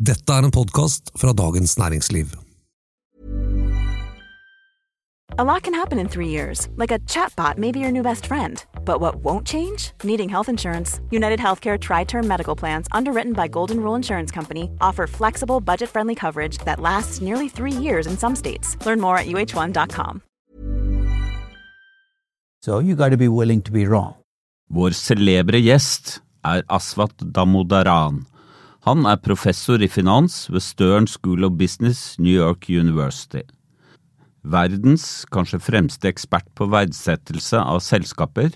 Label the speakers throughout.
Speaker 1: Dette er en podkast fra Dagens Næringsliv.
Speaker 2: A lot can happen in three years, like a chatbot may be your new best friend. But what won't change? Needing health insurance. United Healthcare Tri Term Medical Plans, underwritten by Golden Rule Insurance Company, offer flexible, budget friendly coverage that lasts nearly three years in some states. Learn more at uh1.com.
Speaker 3: So you got to be willing to be wrong.
Speaker 4: Vår celebre gjest er Aswat Damodaran. Han er professor i finans ved Stern School of Business, New York University. Verdens kanskje fremste ekspert på verdsettelse av selskaper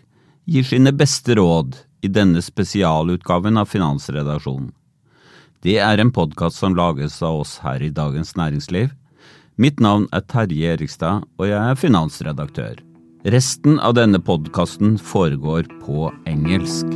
Speaker 4: gir sine beste råd i denne spesialutgaven av Finansredaksjonen. Det er en podkast som lages av oss her i Dagens Næringsliv. Mitt navn er Terje Erikstad, og jeg er finansredaktør. Resten av denne podkasten foregår på engelsk.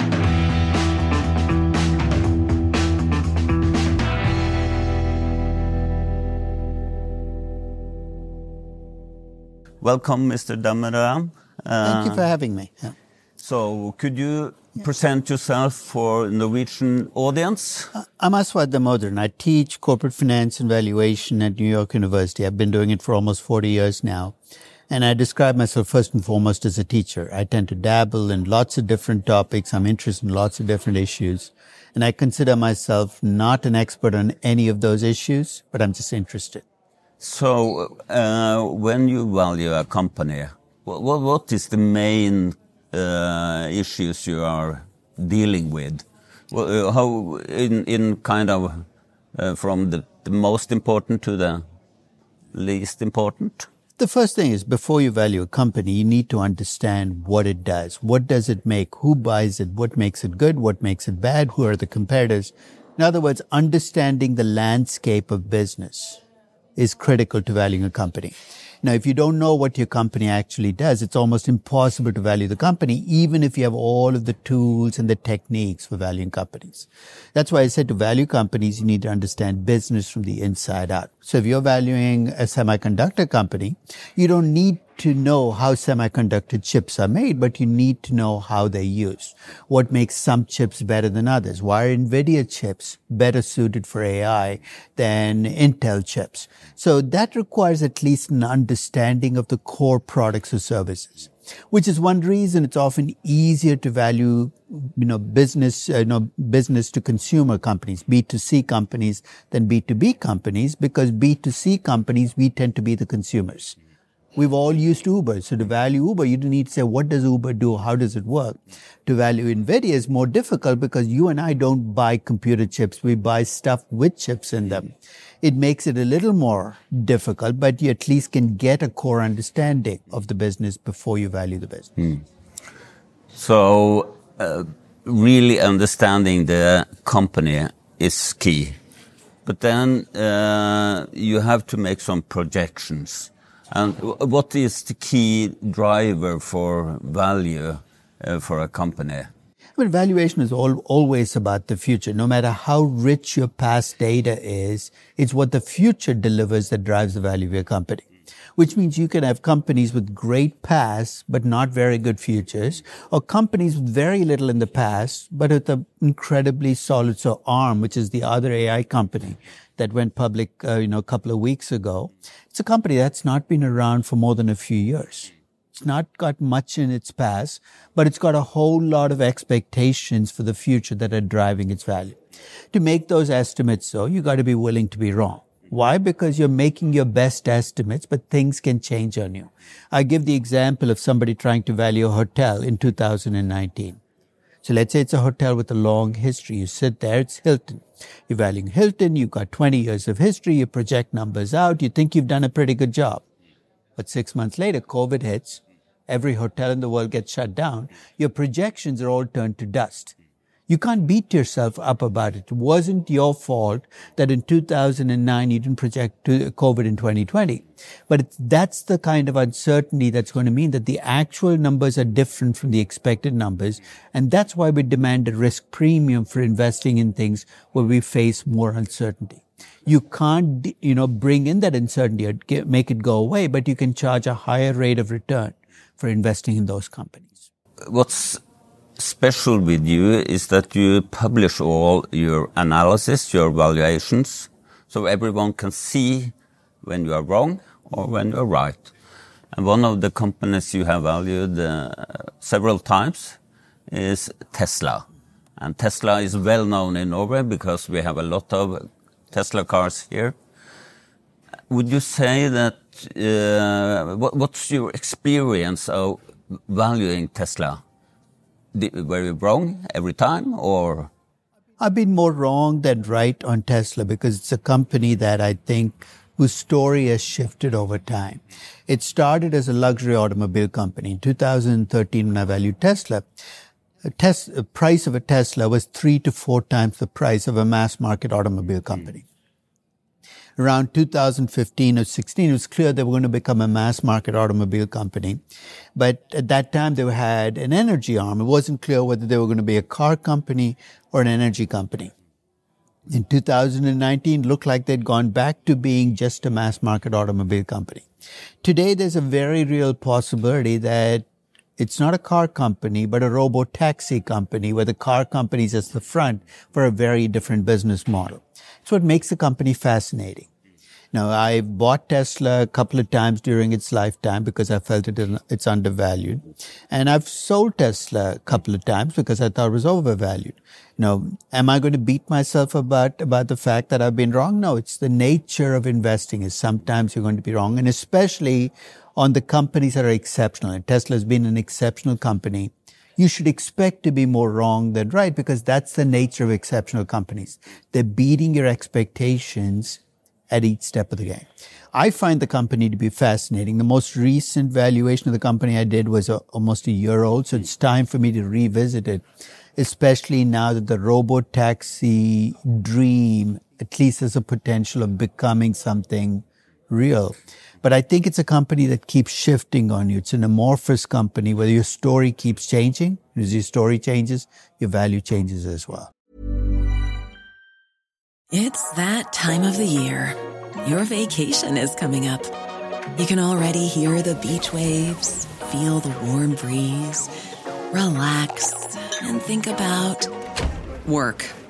Speaker 4: Welcome, Mr. Damodaran.
Speaker 3: Thank you for um, having me. Yeah.
Speaker 4: So, could you present yourself for Norwegian audience?
Speaker 3: Uh, I'm Aswath Damodaran. I teach corporate finance and valuation at New York University. I've been doing it for almost 40 years now. And I describe myself first and foremost as a teacher. I tend to dabble in lots of different topics. I'm interested in lots of different issues. And I consider myself not an expert on any of those issues, but I'm just interested.
Speaker 4: So, uh, when you value a company, what, what is the main uh, issues you are dealing with? Uh, how, in, in kind of from the, the most important to the least important?
Speaker 3: The first thing is before you value a company, you need to understand what it does. What does it make? Who buys it? What makes it good? What makes it bad? Who are the competitors? In other words, understanding the landscape of business is critical to valuing a company. Now, if you don't know what your company actually does, it's almost impossible to value the company, even if you have all of the tools and the techniques for valuing companies. That's why I said to value companies, you need to understand business from the inside out. So if you're valuing a semiconductor company, you don't need to know how semiconductor chips are made, but you need to know how they're used. What makes some chips better than others? Why are NVIDIA chips better suited for AI than Intel chips? So that requires at least an understanding of the core products or services which is one reason it's often easier to value, you know, business, uh, you know, business to consumer companies, B2C companies than B2B companies, because B2C companies, we tend to be the consumers. We've all used Uber. So to value Uber, you don't need to say, what does Uber do? How does it work? To value NVIDIA is more difficult because you and I don't buy computer chips. We buy stuff with chips in them. It makes it a little more difficult, but you at least can get a core understanding of the business before you value the business.
Speaker 4: Hmm. So, uh, really understanding the company is key. But then uh, you have to make some projections. And what is the key driver for value uh, for a company?
Speaker 3: Well, valuation is all, always about the future. No matter how rich your past data is, it's what the future delivers that drives the value of your company. Which means you can have companies with great past, but not very good futures, or companies with very little in the past, but with an incredibly solid, so ARM, which is the other AI company that went public, uh, you know, a couple of weeks ago. It's a company that's not been around for more than a few years. It's not got much in its past, but it's got a whole lot of expectations for the future that are driving its value. To make those estimates, though, you got to be willing to be wrong. Why? Because you're making your best estimates, but things can change on you. I give the example of somebody trying to value a hotel in 2019. So let's say it's a hotel with a long history. You sit there, it's Hilton. You're valuing Hilton, you've got 20 years of history, you project numbers out, you think you've done a pretty good job. But six months later, COVID hits, every hotel in the world gets shut down, your projections are all turned to dust. You can't beat yourself up about it. It wasn't your fault that in 2009 you didn't project to COVID in 2020. But that's the kind of uncertainty that's going to mean that the actual numbers are different from the expected numbers. And that's why we demand a risk premium for investing in things where we face more uncertainty. You can't, you know, bring in that uncertainty or make it go away, but you can charge a higher rate of return for investing in those companies.
Speaker 4: What's special with you is that you publish all your analysis, your valuations, so everyone can see when you are wrong or when you're right. And one of the companies you have valued uh, several times is Tesla. And Tesla is well known in Norway because we have a lot of Tesla cars here. Would you say that uh, what, what's your experience of valuing Tesla? were you wrong every time, or?
Speaker 3: I've been more wrong than right on Tesla because it's a company that I think whose story has shifted over time. It started as a luxury automobile company. In 2013, when I valued Tesla, a tes- price of a Tesla was three to four times the price of a mass market automobile company. Around 2015 or 16, it was clear they were going to become a mass market automobile company. But at that time, they had an energy arm. It wasn't clear whether they were going to be a car company or an energy company in 2019 looked like they'd gone back to being just a mass market automobile company. Today, there's a very real possibility that it's not a car company, but a robo taxi company where the car company is at the front for a very different business model. It's what makes the company fascinating. Now, I bought Tesla a couple of times during its lifetime because I felt it it's undervalued. And I've sold Tesla a couple of times because I thought it was overvalued. Now, am I going to beat myself about, about the fact that I've been wrong? No, it's the nature of investing is sometimes you're going to be wrong. And especially on the companies that are exceptional. And Tesla has been an exceptional company. You should expect to be more wrong than right because that's the nature of exceptional companies. They're beating your expectations at each step of the game. I find the company to be fascinating. The most recent valuation of the company I did was a, almost a year old, so it's time for me to revisit it, especially now that the robo taxi dream at least has a potential of becoming something real. But I think it's a company that keeps shifting on you. It's an amorphous company where your story keeps changing. As your story changes, your value changes as well.
Speaker 5: It's that time of the year. Your vacation is coming up. You can already hear the beach waves, feel the warm breeze, relax, and think about work.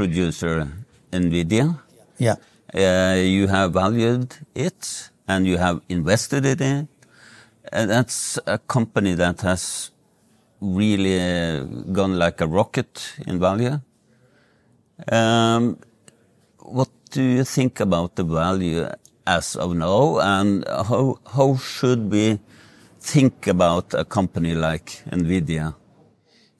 Speaker 4: producer NVIDIA.
Speaker 3: Yeah.
Speaker 4: Uh, you have valued it and you have invested in it. And that's a company that has really uh, gone like a rocket in value. Um, what do you think about the value as of now, and how, how should we think about a company like NVIDIA?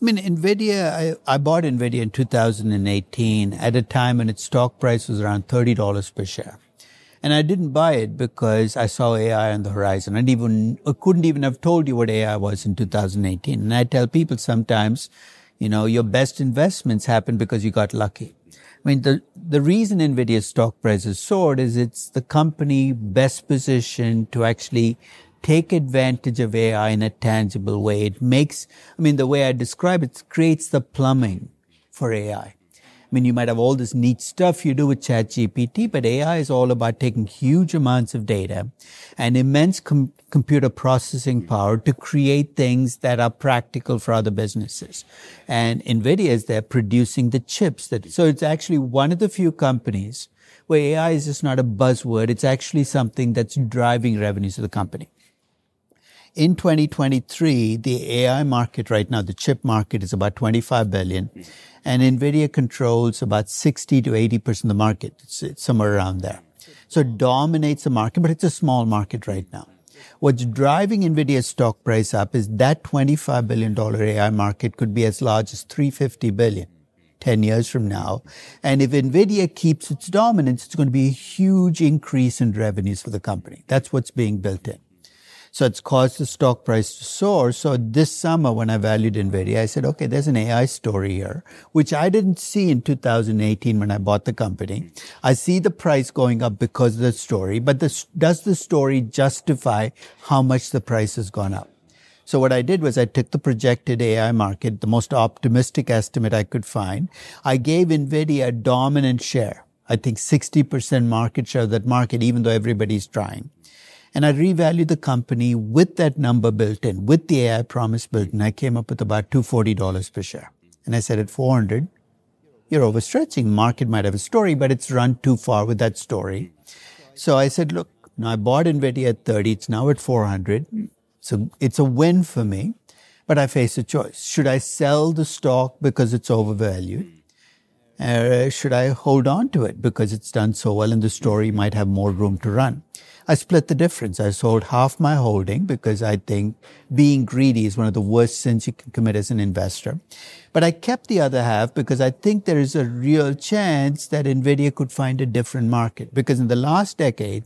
Speaker 3: I mean, NVIDIA, I, I, bought NVIDIA in 2018 at a time when its stock price was around $30 per share. And I didn't buy it because I saw AI on the horizon. I even, I couldn't even have told you what AI was in 2018. And I tell people sometimes, you know, your best investments happen because you got lucky. I mean, the, the reason NVIDIA's stock price has soared is it's the company best positioned to actually take advantage of AI in a tangible way. It makes, I mean, the way I describe it, creates the plumbing for AI. I mean, you might have all this neat stuff you do with ChatGPT, but AI is all about taking huge amounts of data and immense com- computer processing power to create things that are practical for other businesses. And NVIDIA is there producing the chips that, so it's actually one of the few companies where AI is just not a buzzword. It's actually something that's driving revenues of the company. In 2023, the AI market right now, the chip market is about 25 billion hmm. and NVIDIA controls about 60 to 80% of the market. It's, it's somewhere around there. So it dominates the market, but it's a small market right now. What's driving NVIDIA's stock price up is that $25 billion AI market could be as large as 350 billion 10 years from now. And if NVIDIA keeps its dominance, it's going to be a huge increase in revenues for the company. That's what's being built in. So it's caused the stock price to soar. So this summer, when I valued NVIDIA, I said, okay, there's an AI story here, which I didn't see in 2018 when I bought the company. Mm-hmm. I see the price going up because of the story, but this, does the story justify how much the price has gone up? So what I did was I took the projected AI market, the most optimistic estimate I could find. I gave NVIDIA a dominant share. I think 60% market share of that market, even though everybody's trying. And I revalued the company with that number built in, with the AI promise built in. I came up with about $240 per share. And I said at 400, you're overstretching. Market might have a story, but it's run too far with that story. So I said, look, now I bought NVIDIA at 30. It's now at 400. So it's a win for me, but I face a choice. Should I sell the stock because it's overvalued? Uh, should I hold on to it because it's done so well and the story might have more room to run? I split the difference. I sold half my holding because I think being greedy is one of the worst sins you can commit as an investor. But I kept the other half because I think there is a real chance that NVIDIA could find a different market. Because in the last decade,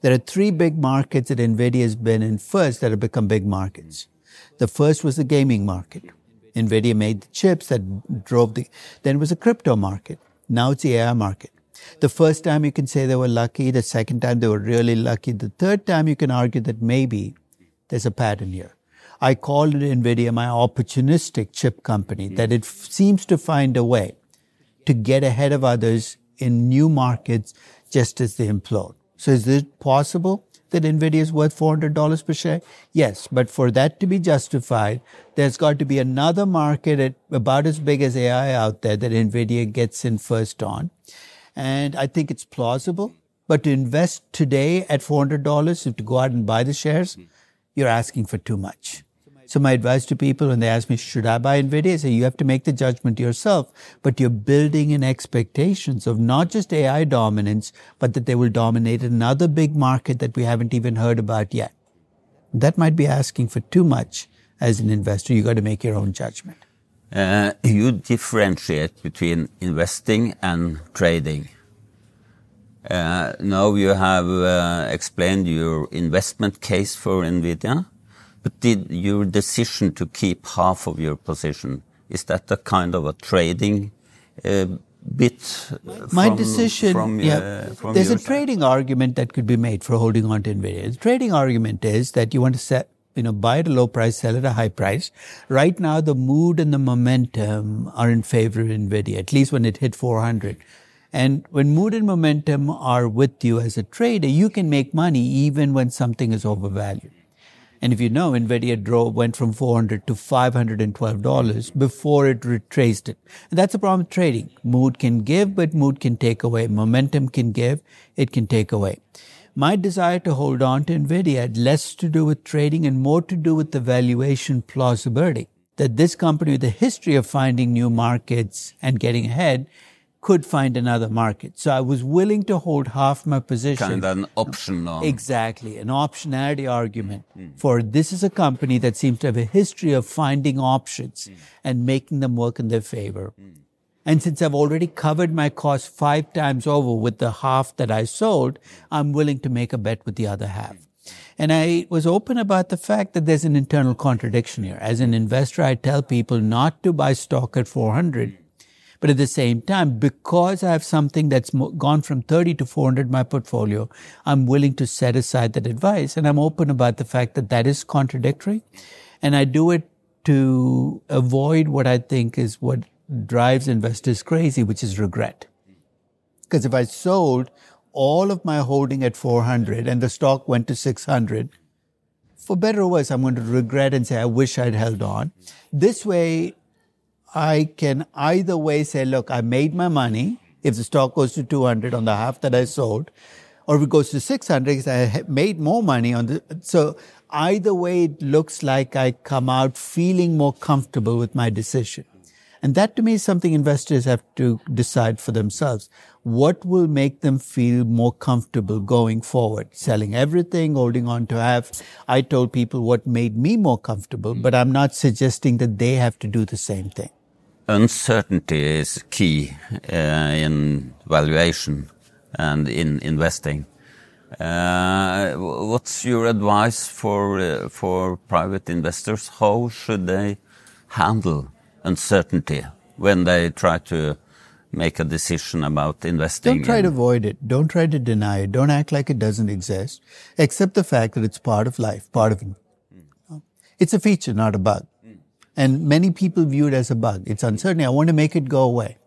Speaker 3: there are three big markets that NVIDIA has been in first that have become big markets. The first was the gaming market. NVIDIA made the chips that drove the, then it was a crypto market. Now it's the AI market. The first time you can say they were lucky. The second time they were really lucky. The third time you can argue that maybe there's a pattern here. I called it NVIDIA my opportunistic chip company, that it seems to find a way to get ahead of others in new markets just as they implode. So is it possible that NVIDIA is worth $400 per share? Yes, but for that to be justified, there's got to be another market at about as big as AI out there that NVIDIA gets in first on. And I think it's plausible. But to invest today at $400, to go out and buy the shares, you're asking for too much. So my advice to people when they ask me, should I buy NVIDIA? I say, you have to make the judgment yourself, but you're building in expectations of not just AI dominance, but that they will dominate another big market that we haven't even heard about yet. That might be asking for too much as an investor. You got to make your own judgment.
Speaker 4: Uh, you differentiate between investing and trading. Uh, now you have uh, explained your investment case for NVIDIA, but did your decision to keep half of your position, is that a kind of a trading uh, bit from,
Speaker 3: My decision,
Speaker 4: from,
Speaker 3: yeah,
Speaker 4: uh, from
Speaker 3: there's a
Speaker 4: side?
Speaker 3: trading argument that could be made for holding on to NVIDIA. The trading argument is that you want to set, you know, buy at a low price, sell at a high price. Right now, the mood and the momentum are in favor of NVIDIA, at least when it hit 400. And when mood and momentum are with you as a trader, you can make money even when something is overvalued. And if you know, NVIDIA drove, went from 400 to $512 before it retraced it. And that's a problem with trading. Mood can give, but mood can take away. Momentum can give, it can take away. My desire to hold on to NVIDIA had less to do with trading and more to do with the valuation plausibility. That this company with a history of finding new markets and getting ahead could find another market. So I was willing to hold half my position.
Speaker 4: Kind of an option on.
Speaker 3: Exactly, an optionality argument mm, mm. for this is a company that seems to have a history of finding options mm. and making them work in their favor. And since I've already covered my cost five times over with the half that I sold, I'm willing to make a bet with the other half. And I was open about the fact that there's an internal contradiction here. As an investor, I tell people not to buy stock at 400 but at the same time, because I have something that's gone from 30 to 400 my portfolio, I'm willing to set aside that advice. And I'm open about the fact that that is contradictory. And I do it to avoid what I think is what drives investors crazy, which is regret. Because if I sold all of my holding at 400 and the stock went to 600, for better or worse, I'm going to regret and say, I wish I'd held on. This way, I can either way say, look, I made my money. If the stock goes to 200 on the half that I sold, or if it goes to 600, I made more money on the, so either way, it looks like I come out feeling more comfortable with my decision. And that to me is something investors have to decide for themselves. What will make them feel more comfortable going forward? Selling everything, holding on to half. I told people what made me more comfortable, but I'm not suggesting that they have to do the same thing.
Speaker 4: Uncertainty is key uh, in valuation and in investing. Uh, what's your advice for uh, for private investors? How should they handle uncertainty when they try to make a decision about investing?
Speaker 3: Don't try to avoid it. Don't try to deny it. Don't act like it doesn't exist. Accept the fact that it's part of life, part of it. It's a feature, not a bug. And many people view it as a bug. It's uncertainty. I want to make it go away.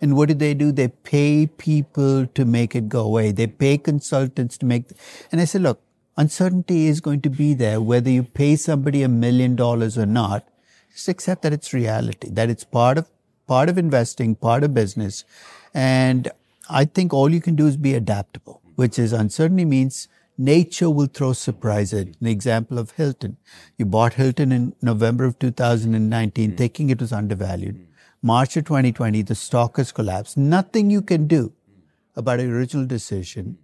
Speaker 3: And what do they do? They pay people to make it go away. They pay consultants to make, and I said, look, uncertainty is going to be there whether you pay somebody a million dollars or not. Just accept that it's reality, that it's part of, part of investing, part of business. And I think all you can do is be adaptable, which is uncertainty means nature will throw surprises. An example of Hilton. You bought Hilton in November of 2019, hmm. thinking it was undervalued. March of 2020, the stock has collapsed. Nothing you can do about your original decision.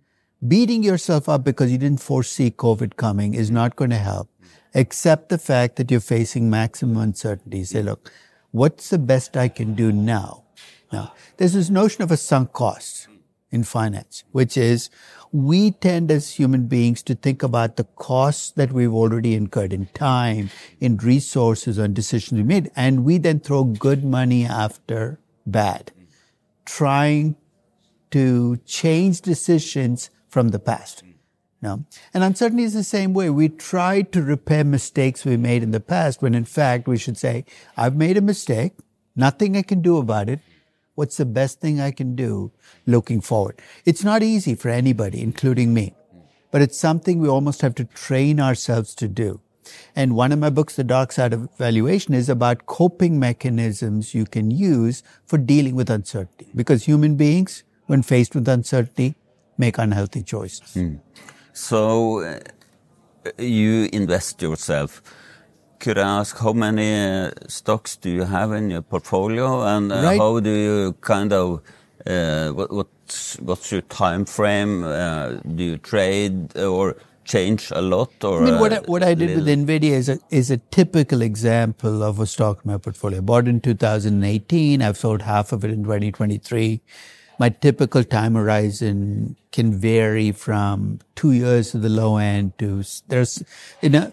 Speaker 3: Beating yourself up because you didn't foresee COVID coming is not going to help. Accept the fact that you're facing maximum uncertainty. Say, hmm. look, what's the best I can do now? Now, there's this notion of a sunk cost in finance, which is we tend as human beings to think about the costs that we've already incurred in time, in resources, on decisions we made, and we then throw good money after bad, trying to change decisions from the past. No. And uncertainty is the same way. We try to repair mistakes we made in the past when in fact we should say, I've made a mistake. Nothing I can do about it. What's the best thing I can do looking forward? It's not easy for anybody, including me, but it's something we almost have to train ourselves to do. And one of my books, The Dark Side of Valuation, is about coping mechanisms you can use for dealing with uncertainty. Because human beings, when faced with uncertainty, make unhealthy choices.
Speaker 4: Mm. So uh, you invest yourself could ask how many uh, stocks do you have in your portfolio, and uh, right. how do you kind of uh, what, what's what's your time frame? Uh, do you trade or change a lot? Or
Speaker 3: I mean, what I, what I did with Nvidia is a is a typical example of a stock in my portfolio. Bought in 2018. I've sold half of it in 2023. My typical time horizon can vary from two years to the low end to there's you know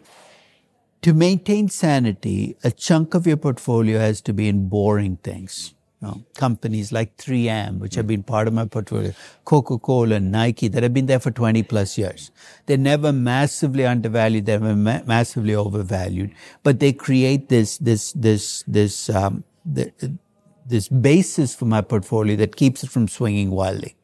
Speaker 3: to maintain sanity, a chunk of your portfolio has to be in boring things. You know, companies like 3M, which have been part of my portfolio, Coca-Cola, and Nike, that have been there for 20 plus years. They're never massively undervalued, they're ma- massively overvalued, but they create this, this, this, this, um, the, this basis for my portfolio that keeps it from swinging wildly.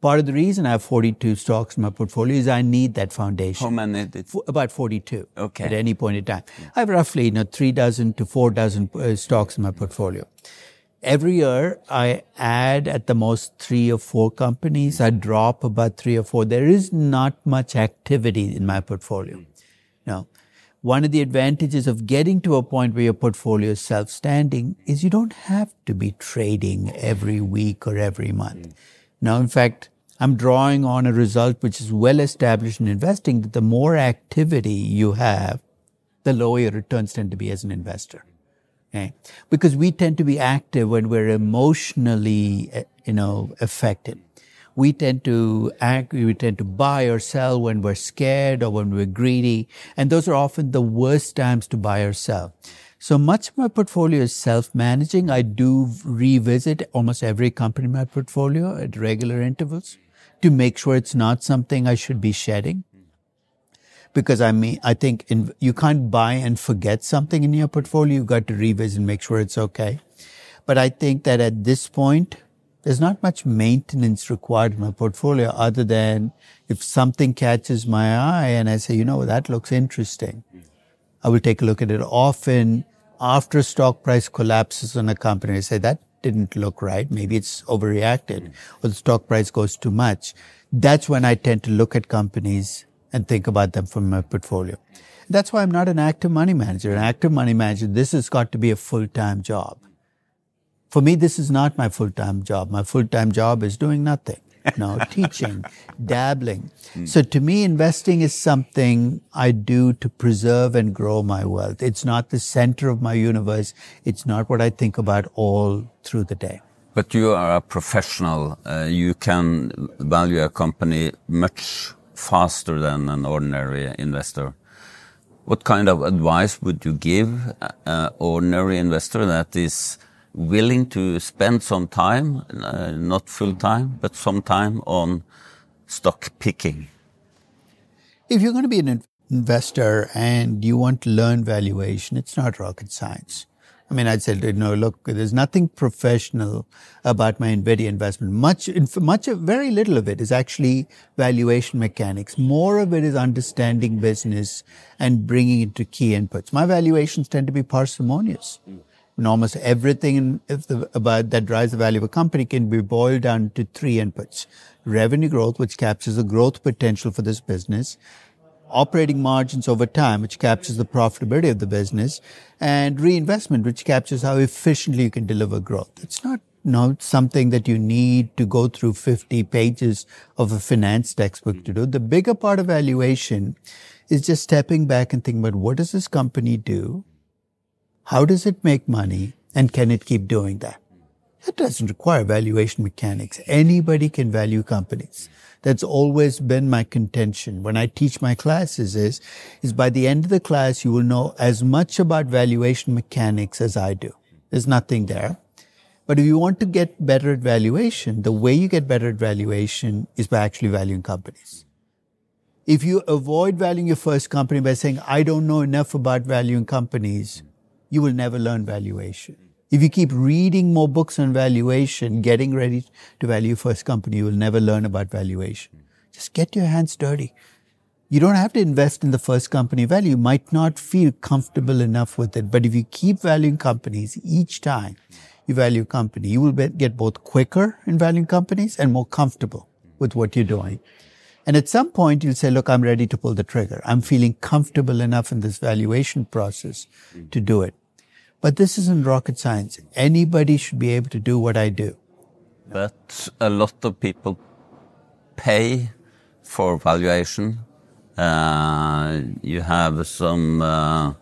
Speaker 3: Part of the reason I have 42 stocks in my portfolio is I need that foundation.
Speaker 4: How many? Did...
Speaker 3: About 42.
Speaker 4: Okay.
Speaker 3: At any point in time. I have roughly, you know, three dozen to four dozen uh, stocks in my portfolio. Every year I add at the most three or four companies. I drop about three or four. There is not much activity in my portfolio. No. One of the advantages of getting to a point where your portfolio is self-standing is you don't have to be trading every week or every month. Now, in fact, I'm drawing on a result which is well established in investing that the more activity you have, the lower your returns tend to be as an investor. Okay? Because we tend to be active when we're emotionally, eh, you know, affected. We tend to act, we tend to buy or sell when we're scared or when we're greedy. And those are often the worst times to buy or sell. So much of my portfolio is self-managing. I do revisit almost every company in my portfolio at regular intervals to make sure it's not something I should be shedding. Because I mean, I think in, you can't buy and forget something in your portfolio. You've got to revisit and make sure it's okay. But I think that at this point, there's not much maintenance required in my portfolio other than if something catches my eye and I say, you know, that looks interesting. I will take a look at it. Often after a stock price collapses on a company, I say that didn't look right. Maybe it's overreacted or the stock price goes too much. That's when I tend to look at companies and think about them from my portfolio. That's why I'm not an active money manager. An active money manager, this has got to be a full-time job. For me, this is not my full-time job. My full-time job is doing nothing. No, teaching, dabbling. So to me, investing is something I do to preserve and grow my wealth. It's not the center of my universe. It's not what I think about all through the day.
Speaker 4: But you are a professional. Uh, you can value a company much faster than an ordinary investor. What kind of advice would you give an ordinary investor that is willing to spend some time, uh, not full time, but some time on stock picking?
Speaker 3: If you're going to be an investor and you want to learn valuation, it's not rocket science. I mean, I'd say, you know, look, there's nothing professional about my NVIDIA investment. Much, much, very little of it is actually valuation mechanics. More of it is understanding business and bringing it to key inputs. My valuations tend to be parsimonious. And almost everything the, about that drives the value of a company can be boiled down to three inputs. Revenue growth, which captures the growth potential for this business operating margins over time, which captures the profitability of the business, and reinvestment, which captures how efficiently you can deliver growth. It's not not something that you need to go through 50 pages of a finance textbook to do. The bigger part of valuation is just stepping back and thinking about what does this company do? How does it make money? And can it keep doing that? That doesn't require valuation mechanics. Anybody can value companies. That's always been my contention when I teach my classes is, is by the end of the class, you will know as much about valuation mechanics as I do. There's nothing there. But if you want to get better at valuation, the way you get better at valuation is by actually valuing companies. If you avoid valuing your first company by saying, I don't know enough about valuing companies, you will never learn valuation. If you keep reading more books on valuation, getting ready to value first company, you will never learn about valuation. Just get your hands dirty. You don't have to invest in the first company value. You might not feel comfortable enough with it. But if you keep valuing companies each time you value a company, you will get both quicker in valuing companies and more comfortable with what you're doing. And at some point, you'll say, look, I'm ready to pull the trigger. I'm feeling comfortable enough in this valuation process to do it. But this isn't rocket science. Anybody should be able to do what I do.
Speaker 4: But a lot of people pay for valuation. Uh, you have some. Uh...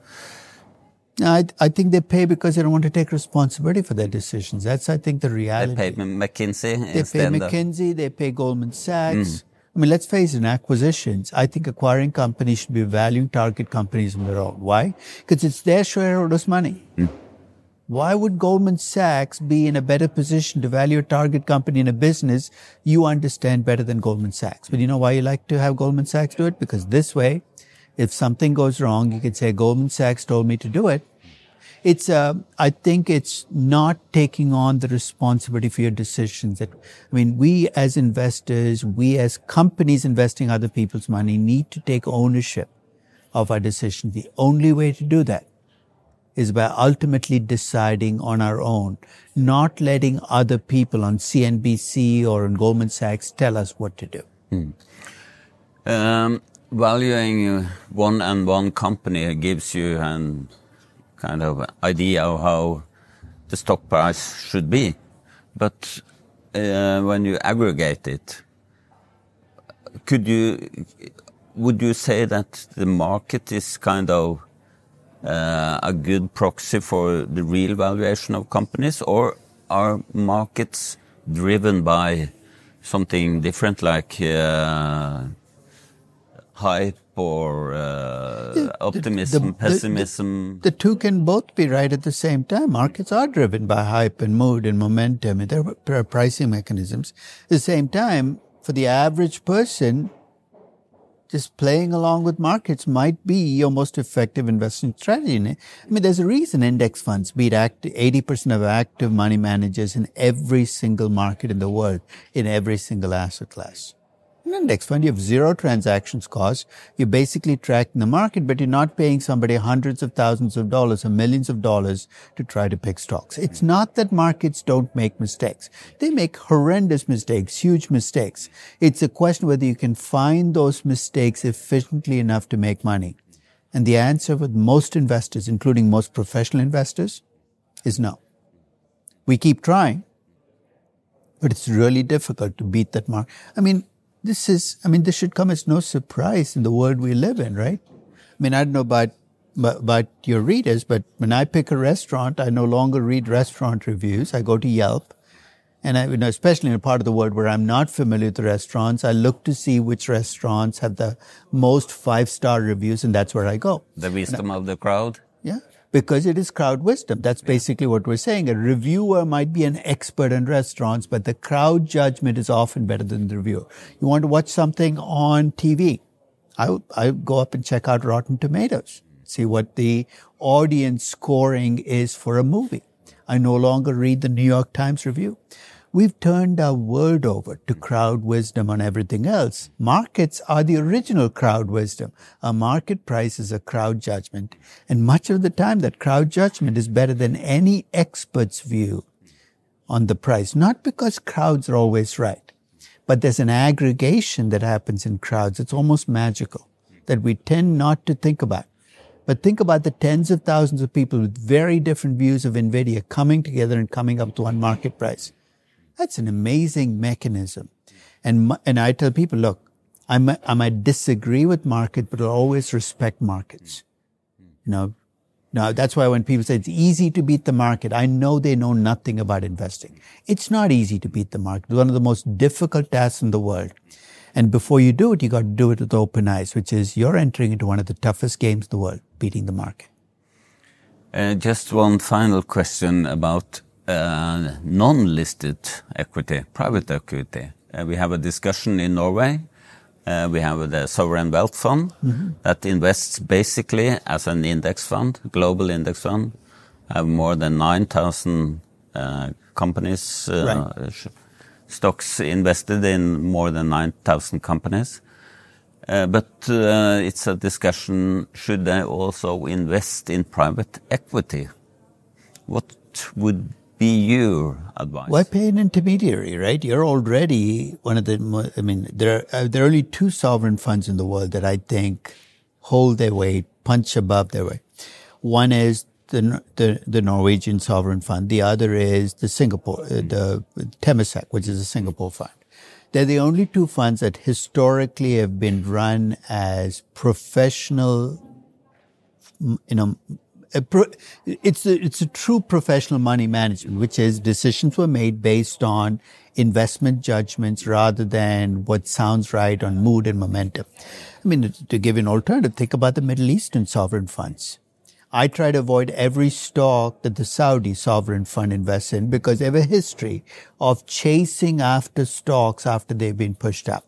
Speaker 3: I, I think they pay because they don't want to take responsibility for their decisions. That's, I think, the reality.
Speaker 4: They pay McKinsey.
Speaker 3: They pay McKinsey. They pay Goldman Sachs. Mm. I mean, let's face it, in acquisitions, I think acquiring companies should be valuing target companies on their own. Why? Because it's their shareholders' money. Mm. Why would Goldman Sachs be in a better position to value a target company in a business you understand better than Goldman Sachs? But you know why you like to have Goldman Sachs do it? Because this way, if something goes wrong, you can say Goldman Sachs told me to do it it's uh, I think it's not taking on the responsibility for your decisions. That I mean, we as investors, we as companies investing other people's money, need to take ownership of our decisions. The only way to do that is by ultimately deciding on our own, not letting other people on CNBC or on Goldman Sachs tell us what to do.
Speaker 4: Hmm. Um, valuing one and one company gives you an kind of idea of how the stock price should be. But uh, when you aggregate it, could you would you say that the market is kind of uh, a good proxy for the real valuation of companies, or are markets driven by something different, like uh, hype or uh, optimism, the, pessimism?
Speaker 3: The, the, two can both be right at the same time. Markets are driven by hype and mood and momentum, and there are pricing mechanisms. At the same time, for the average person, just playing along with markets might be your most effective investment strategy. I mean, there's a reason index funds beat 80% of active money managers in every single market in the world, in every single asset class an index fund, you have zero transactions cost. You're basically tracking the market, but you're not paying somebody hundreds of thousands of dollars or millions of dollars to try to pick stocks. It's hmm. not that markets don't make mistakes. They make horrendous mistakes, huge mistakes. It's a question whether you can find those mistakes efficiently enough to make money. And the answer with most investors, including most professional investors, is no. We keep trying, but it's really difficult to beat that mark. I mean, this is, I mean, this should come as no surprise in the world we live in, right? I mean, I don't know about, about your readers, but when I pick a restaurant, I no longer read restaurant reviews. I go to Yelp. And I, you know, especially in a part of the world where I'm not familiar with the restaurants, I look to see which restaurants have the most five star reviews, and that's where I go.
Speaker 4: The wisdom I, of the crowd.
Speaker 3: Yeah because it is crowd wisdom. That's basically what we're saying. A reviewer might be an expert in restaurants, but the crowd judgment is often better than the reviewer. You want to watch something on TV. I, I go up and check out Rotten Tomatoes, see what the audience scoring is for a movie. I no longer read the New York Times review. We've turned our world over to hmm. crowd wisdom on everything else. Markets are the original crowd wisdom. A market price is a crowd judgment. And much of the time that crowd judgment is better than any expert's view on the price. Not because crowds are always right, but there's an aggregation that happens in crowds. It's almost magical that we tend not to think about. But think about the tens of thousands of people with very different views of NVIDIA coming together and coming up to one market price. That's an amazing mechanism. And, and I tell people, look, I might, I might disagree with market, but I'll always respect markets. You know, now that's why when people say it's easy to beat the market, I know they know nothing about investing. It's not easy to beat the market. It's one of the most difficult tasks in the world. And before you do it, you got to do it with open eyes, which is you're entering into one of the toughest games in the world, beating the market.
Speaker 4: Uh, just one final question about non-listed equity, private equity. Uh, we have a discussion in Norway. Uh, we have the sovereign wealth fund mm-hmm. that invests basically as an index fund, global index fund, have more than 9,000 companies, stocks invested in more than 9,000 companies. But it's a discussion, should they also invest in private equity? What would be your advice?
Speaker 3: Why pay an intermediary, right? You're already one of the, I mean, there are, uh, there are only two sovereign funds in the world that I think hold their weight, punch above their weight. One is the, the, the Norwegian sovereign fund. The other is the Singapore, uh, the Temasek, which is a Singapore fund. They're the only two funds that historically have been run as professional, you know, pro, it's a, it's a true professional money management, which is decisions were made based on investment judgments rather than what sounds right on mood and momentum. I mean, to give an alternative, think about the Middle Eastern sovereign funds. I try to avoid every stock that the Saudi sovereign fund invests in because they have a history of chasing after stocks after they've been pushed up.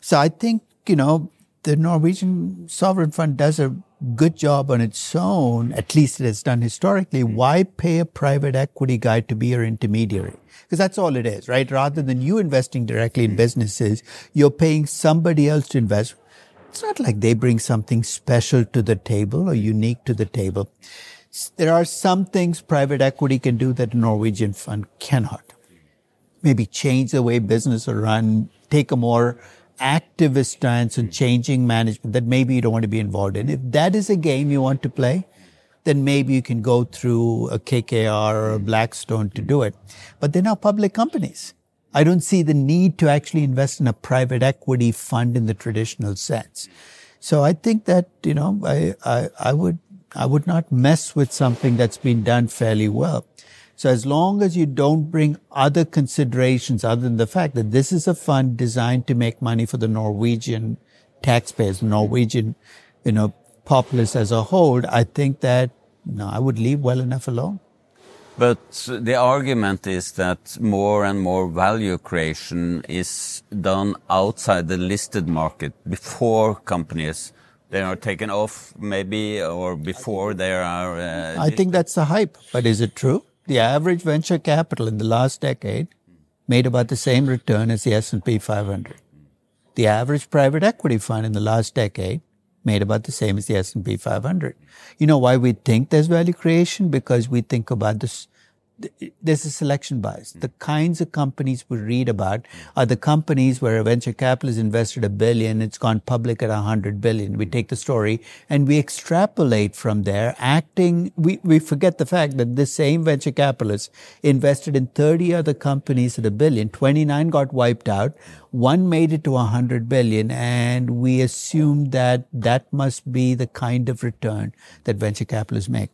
Speaker 3: So I think, you know, the Norwegian sovereign fund does a good job on its own, at least it has done historically, hmm. why pay a private equity guy to be your intermediary? Because that's all it is, right? Rather than you investing directly in hmm. businesses, you're paying somebody else to invest. It's not like they bring something special to the table or unique to the table. There are some things private equity can do that a Norwegian fund cannot. Maybe change the way business are run, take a more activist stance on changing management that maybe you don't want to be involved in. If that is a game you want to play, then maybe you can go through a KKR or a Blackstone to do it. But they're now public companies. I don't see the need to actually invest in a private equity fund in the traditional sense. So I think that, you know, I, I, I would, I would not mess with something that's been done fairly well. So as long as you don't bring other considerations other than the fact that this is a fund designed to make money for the Norwegian taxpayers, Norwegian, you know, populace as a whole, I think that, know, I would leave well enough alone.
Speaker 4: But the argument is that more and more value creation is done outside the listed market before companies they are taken off maybe or before they are uh,
Speaker 3: I think that's the hype, but is it true? The average venture capital in the last decade made about the same return as the S&P 500. The average private equity fund in the last decade made about the same as the S&P 500. You know why we think there's value creation? Because we think about this there's a selection bias. The kinds of companies we read about are the companies where a venture capitalist invested a billion, it's gone public at a hundred billion. We take the story and we extrapolate from there, acting, we, we forget the fact that this same venture capitalist invested in 30 other companies at a billion, 29 got wiped out, one made it to a hundred billion, and we assumed that that must be the kind of return that venture capitalists make.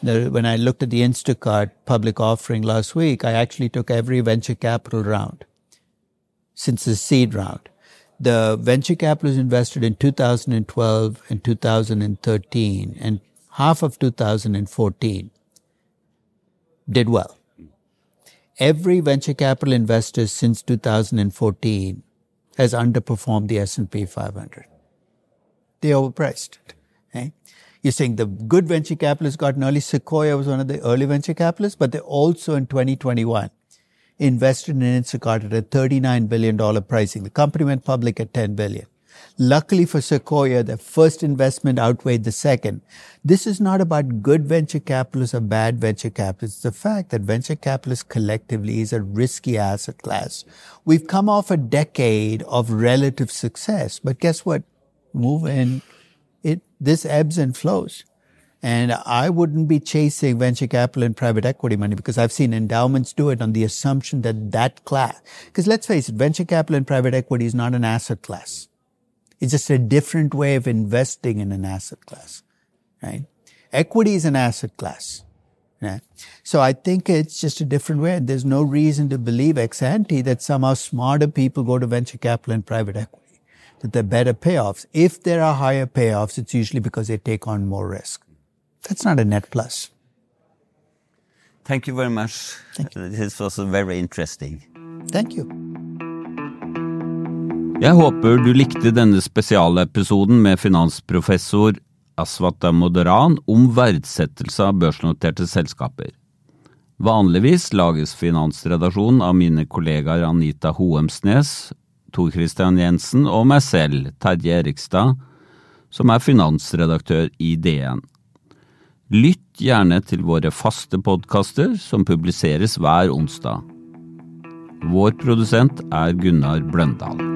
Speaker 3: Now, when I looked at the Instacart public offering last week, I actually took every venture capital round since the seed round. The venture capitalists invested in 2012 and 2013 and half of 2014 did well. Every venture capital investor since 2014 has underperformed the S&P 500. They overpriced it. You're saying the good venture capitalists got early. Sequoia was one of the early venture capitalists, but they also in 2021 invested in Instacart at a $39 billion pricing. The company went public at 10 billion. Luckily for Sequoia, the first investment outweighed the second. This is not about good venture capitalists or bad venture capitalists. It's the fact that venture capitalists collectively is a risky asset class. We've come off a decade of relative success, but guess what? Move in. It, this ebbs and flows. And I wouldn't be chasing venture capital and private equity money because I've seen endowments do it on the assumption that that class, because let's face it, venture capital and private equity is not an asset class. It's just a different way of investing in an asset class, right? Equity is an asset class. Right? So I think it's just a different way. There's no reason to believe ex ante that somehow smarter people go to venture capital and private equity, that they're better payoffs. If there are higher payoffs, it's usually because they take on more risk. That's not a net plus.
Speaker 4: Thank you very much.
Speaker 3: You.
Speaker 4: This was very interesting.
Speaker 3: Thank you.
Speaker 4: Jeg håper du likte denne spesialepisoden med finansprofessor Aswat Damodaran om verdsettelse av børsnoterte selskaper. Vanligvis lages Finansredaksjonen av mine kollegaer Anita Hoemsnes, Tor Christian Jensen og meg selv, Terje Erikstad, som er finansredaktør i DN. Lytt gjerne til våre faste podkaster som publiseres hver onsdag. Vår produsent er Gunnar Bløndal.